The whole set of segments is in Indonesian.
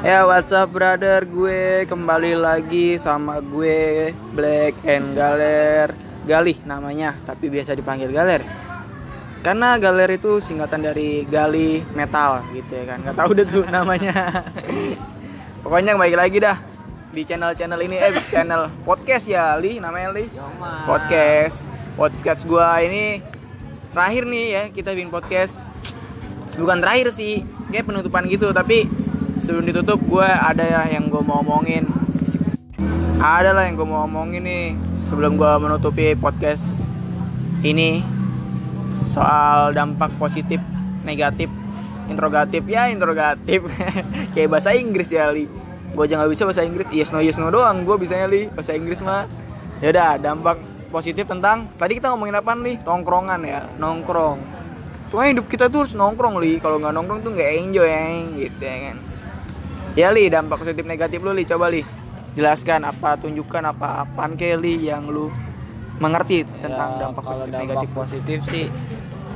Ya what's up brother? Gue kembali lagi sama gue Black and Galer. Galih namanya tapi biasa dipanggil Galer. Karena Galer itu singkatan dari Gali Metal gitu ya kan? Gak tahu deh tuh namanya. Pokoknya baik lagi dah di channel-channel ini eh channel podcast ya Li namanya Li. Podcast. Podcast gua ini terakhir nih ya kita bikin podcast. Bukan terakhir sih kayak penutupan gitu tapi sebelum ditutup gue ada yang gue mau omongin. Ada lah yang gue mau omongin nih sebelum gue menutupi podcast ini. Soal dampak positif negatif interrogatif. Ya interrogatif. Kayak bahasa Inggris ya Li. Gue aja nggak bisa bahasa Inggris. Yes no yes no doang gue bisanya Li. Bahasa Inggris mah. Ya udah dampak positif tentang tadi kita ngomongin apa nih tongkrongan ya nongkrong. Tuh hidup kita tuh harus nongkrong li. Kalau nggak nongkrong tuh nggak enjoy ya gitu ya kan ya li dampak positif negatif lu li coba li jelaskan apa tunjukkan apa apaan Kelly yang lu mengerti tentang Ya, dampak kalau positif dampak negatif positif sih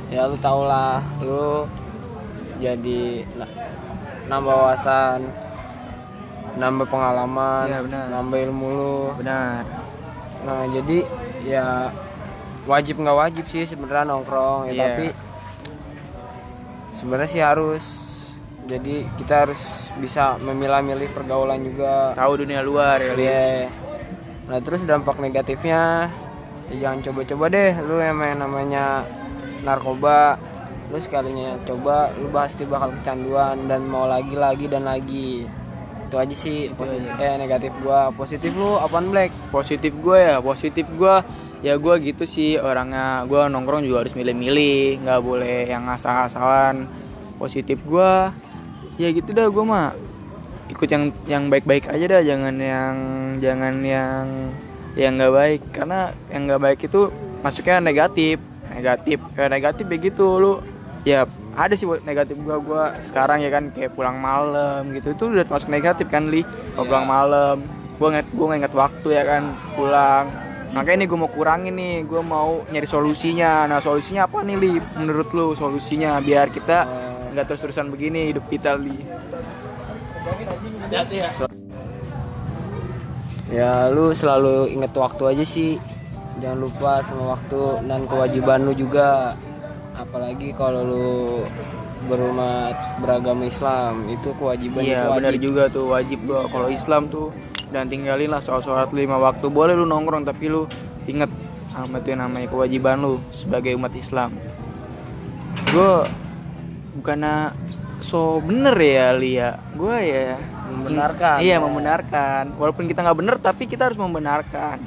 ya lu tau lah lu jadi na- nambah wawasan nambah pengalaman Iya, benar. nambah ilmu lu benar nah jadi ya wajib nggak wajib sih sebenarnya nongkrong ya Iya. tapi sebenarnya sih harus jadi kita harus bisa memilah-milih pergaulan juga. Tahu dunia luar ya Iya. Nah terus dampak negatifnya ya jangan coba-coba deh. Lu yang main namanya narkoba lu sekalinya coba lu pasti bakal kecanduan dan mau lagi lagi dan lagi. Itu aja sih positif eh negatif gua. Positif lu apaan black? Positif gue ya positif gue ya gue gitu sih orangnya. Gue nongkrong juga harus milih-milih nggak boleh yang asal-asalan positif gue ya gitu dah gue mah ikut yang yang baik-baik aja dah jangan yang jangan yang yang nggak baik. Karena yang nggak baik itu masuknya negatif. Negatif kayak negatif begitu. Lu ya ada sih buat negatif gua gua sekarang ya kan kayak pulang malam gitu. Itu udah masuk negatif kan li? Kalau Iya. pulang malam gua nggak gua nggak ingat waktu ya kan pulang. Makanya ini gue mau kurangin nih gue mau nyari solusinya. Nah solusinya apa nih li? Menurut lu solusinya biar kita nggak terus terusan begini hidup kita li. Ya. Lu selalu inget waktu aja sih. Jangan lupa sama waktu dan kewajiban lu juga. Apalagi kalau lu berumat beragama Islam itu kewajiban itu Iya wajib. benar juga tuh wajib gua. Kalau Islam tuh dan tinggalin lah soal sholat lima waktu boleh lu nongkrong tapi lu inget sama itu yang namanya kewajiban lu sebagai umat Islam. Gue bukannya so bener ya Lia, gue ya Membenarkan, Iya ya. membenarkan. Walaupun kita nggak bener tapi kita harus membenarkan.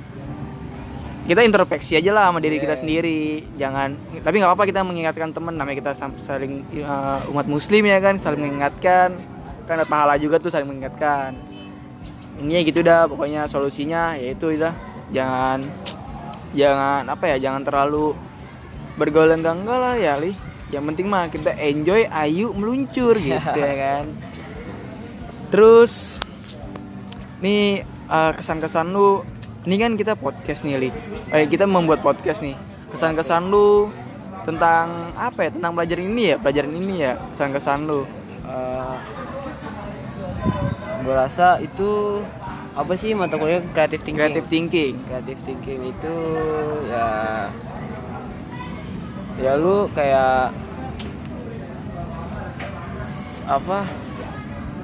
Kita introspeksi aja lah sama diri kita Iya. sendiri. Jangan tapi nggak apa-apa kita mengingatkan teman namanya kita saling uh, umat muslim ya kan saling mengingatkan. Kan ada pahala juga tuh saling mengingatkan. Ini gitu dah pokoknya solusinya yaitu itu jangan jangan apa ya jangan terlalu bergaul enggak enggak lah ya li yang penting mah kita enjoy ayu meluncur gitu ya kan. Terus nih uh, kesan-kesan lu ini kan kita podcast nih li. Eh, kita membuat podcast nih. Kesan-kesan lu tentang apa ya? Tentang pelajaran ini ya? Pelajaran ini ya? Kesan-kesan lu. Eh, gua rasa itu apa sih mata kuliah? Kreatif thinking. Creative thinking. Creative thinking itu ya ya lu kayak apa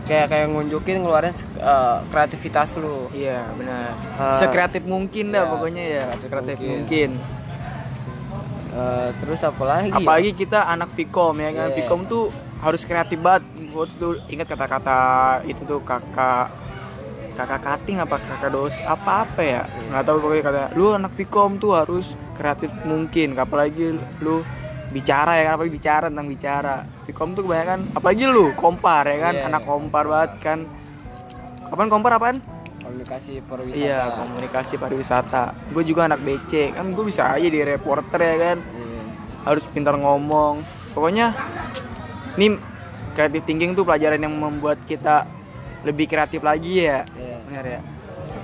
kayak kayak ngunjukin ngeluarin eh, kreativitas lu iya benar Ah. sekreatif mungkin dah Iya, pokoknya ya sekreatif mungkin. mungkin Eh, terus apa lagi ya? apalagi kita anak Vkom ya kan Iya. Vkom tuh harus kreatif banget gue tuh ingat kata-kata itu tuh kakak kakak kating apa kakak dos apa apa ya? Nggak tahu pokoknya kata lu anak Vkom tuh harus kreatif mungkin apalagi lu bicara ya kan apalagi bicara tentang bicara. Vkom tuh kebanyakan apalagi lu kompar ya kan Iya, anak kompar banget kan. Kapan kompar apaan? Komunikasi pariwisata. Iya komunikasi pariwisata. Gue juga anak BC kan gue bisa aja di reporter ya kan. Iya. harus pintar ngomong. Pokoknya ini creative thinking tuh pelajaran yang membuat kita lebih kreatif lagi ya. Iya. benar ya.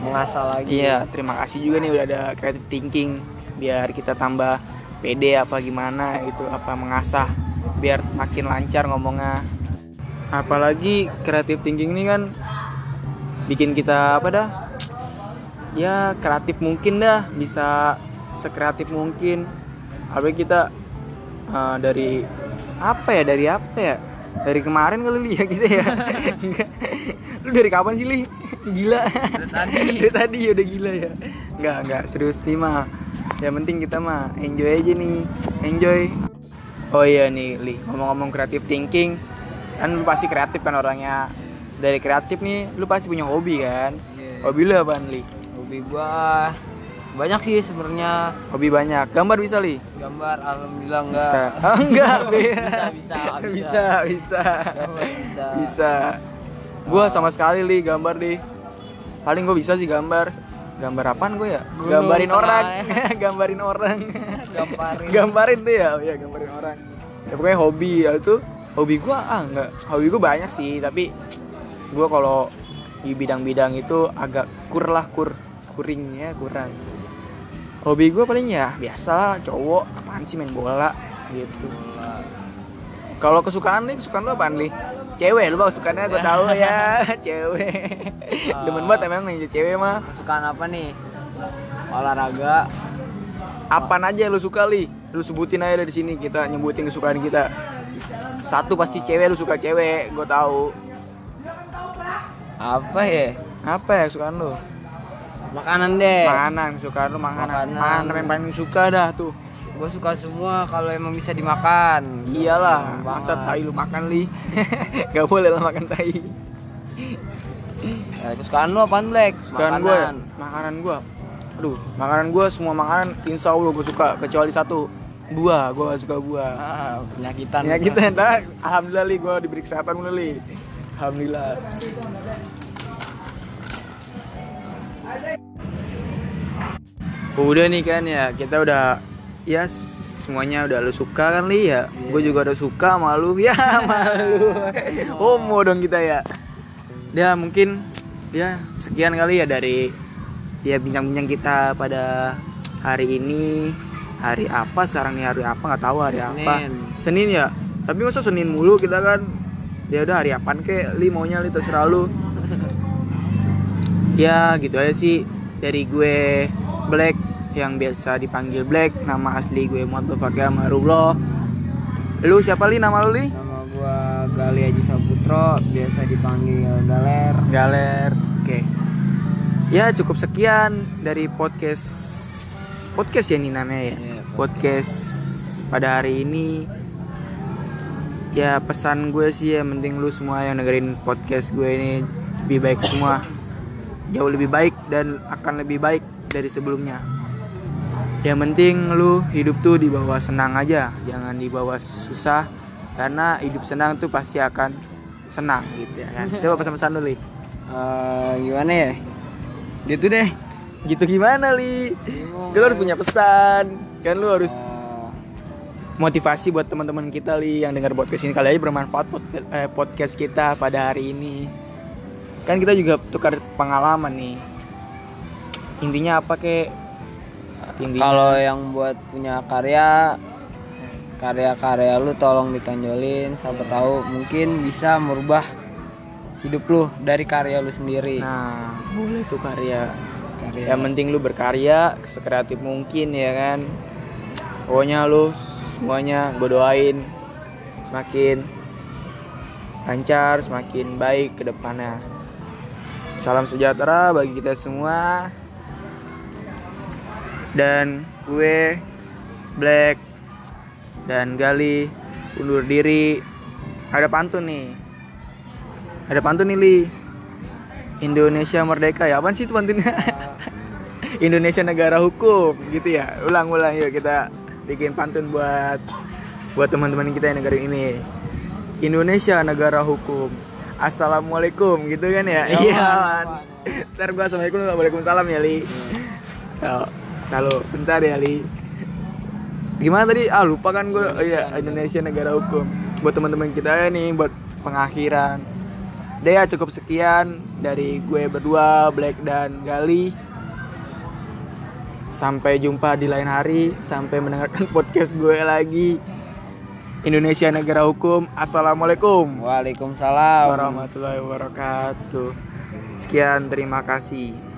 Mengasah lagi. Iya terima kasih juga nih udah ada creative thinking biar kita tambah pede apa gimana gitu apa mengasah biar makin lancar ngomongnya. Apalagi kreatif thinking ini kan bikin kita apa dah? Ya kreatif mungkin dah bisa sekreatif mungkin. Apalagi kita eh, dari apa ya dari apa ya dari kemarin kali Li, ya gitu ya. Enggak. lu dari kapan sih li? Gila. Tadi. dari tadi ya udah gila ya. Enggak enggak serius nih mah. Yang penting kita mah enjoy aja nih. Enjoy. Oh iya nih li. Ngomong-ngomong kreatif thinking kan lu pasti kreatif kan orangnya. Dari kreatif nih lu pasti punya hobi kan? Iya. hobi lu apaan li? Hobi gua banyak sih sebenarnya. Hobi banyak. Gambar bisa li? Gambar alhamdulillah enggak. bisa. Oh, enggak Bisa, bisa, bisa. bisa bisa. Gambar bisa. bisa. Gua sama sekali li gambar deh paling gua bisa sih gambar. Gambar apaan gue ya? Gunung gambarin orang. Ya. gambarin orang. Gambarin. gambarin tuh ya? Oh ya gambarin orang. Ya pokoknya hobi. Ya itu hobi gua? Ah enggak. Hobi gua banyak sih tapi gua kalau di bidang-bidang itu agak kur lah kur kuringnya kurang hobi gua paling ya biasa cowok apaan sih main bola gitu. Kalau kesukaan nih kesukaan lu apaan nih cewek lu bang kesukaannya gua tahu ya cewek. Demen banget emang nih cewek mah. Kesukaan apa nih? Olahraga. apaan aja lu suka li? Lu sebutin aja dari sini kita nyebutin kesukaan kita. Satu pasti cewek lu suka cewek gue tahu. Apa ya? apa ya kesukaan lu Makanan deh. makanan kesukaan lu makanan. Makanan. makanan yang paling suka dah tuh. Gue suka semua kalau emang bisa dimakan. iyalah masa tai lu makan li? Gak boleh lah makan tai. Ya, kesukaan lu apaan Black? kesukaan gue makanan. Gue aduh makanan gue semua makanan insya allah gue suka kecuali satu buah. Gue gak suka buah. Ah, penyakitan. ya kita ntar alhamdulillah li gue diberi kesehatan dulu li. Alhamdulillah udah nih kan ya kita udah ya semuanya udah lu suka kan li? Ya gue juga udah suka malu ya malu homo dong kita ya. Ya mungkin ya sekian kali ya dari ya bincang-bincang kita pada hari ini. Hari apa sekarang nih? Hari apa? Nggak tahu hari apa. Senin. Senin ya? Tapi masa Senin mulu kita kan? Ya udah hari apaan kek? Li maunya li terserah lu ya gitu aja sih. Dari gue Black yang biasa dipanggil Black nama asli gue Muhammad Fakir Marullah lu siapa li? Nama lu li? Nama gua Gali Haji Saputro, biasa dipanggil Galer. Galer. Oke. Ya cukup sekian dari podcast podcast ya ini namanya ya. Iya, podcast pada hari ini. Ya pesan gue sih ya mending lu semua yang dengerin podcast gue ini lebih baik semua jauh lebih baik dan akan lebih baik dari sebelumnya. Yang penting lu hidup tuh dibawa senang aja jangan dibawa susah karena hidup senang tuh pasti akan senang gitu ya kan. Coba pesan-pesan dulu Li. Eh, gimana ya? Gitu deh. gitu gimana li? Bingung, lu harus punya pesan. Kan lu harus Eh, motivasi buat teman-teman kita li yang dengar podcast ini. Kali aja bermanfaat podcast, eh, podcast kita pada hari ini kan kita juga tukar pengalaman nih. Intinya apa kek? Intinya kalau yang buat punya karya karya-karya lu tolong ditonjolin siapa tahu mungkin bisa merubah hidup lu dari karya lu sendiri. Nah boleh tuh karya. Karya. yang penting lu berkarya sekreatif mungkin ya kan? Pokoknya lu semuanya gue doain semakin lancar semakin baik ke depannya salam sejahtera bagi kita semua. Dan gue Black dan Gali undur diri. Ada pantun nih. Ada pantun nih Li. Indonesia merdeka ya. Apaan sih itu pantunnya? Indonesia negara hukum gitu ya. Ulang-ulang yuk kita bikin pantun buat buat teman-teman kita yang negara ini. Indonesia negara hukum Assalamualaikum gitu kan ya? Ya, iya. Ntar gua assalamualaikum waalaikumsalam ya li. Kalau kalau bentar ya li. Gimana tadi? Ah lupa kan gue oh, iya Indonesia negara hukum. Buat teman-teman kita ya nih buat pengakhiran. Deh ya cukup sekian dari gue berdua Black dan Gali. Sampai jumpa di lain hari. Sampai mendengarkan podcast gue lagi Indonesia negara hukum. Assalamualaikum Waalaikumsalam. warahmatullahi wabarakatuh. Sekian, terima kasih.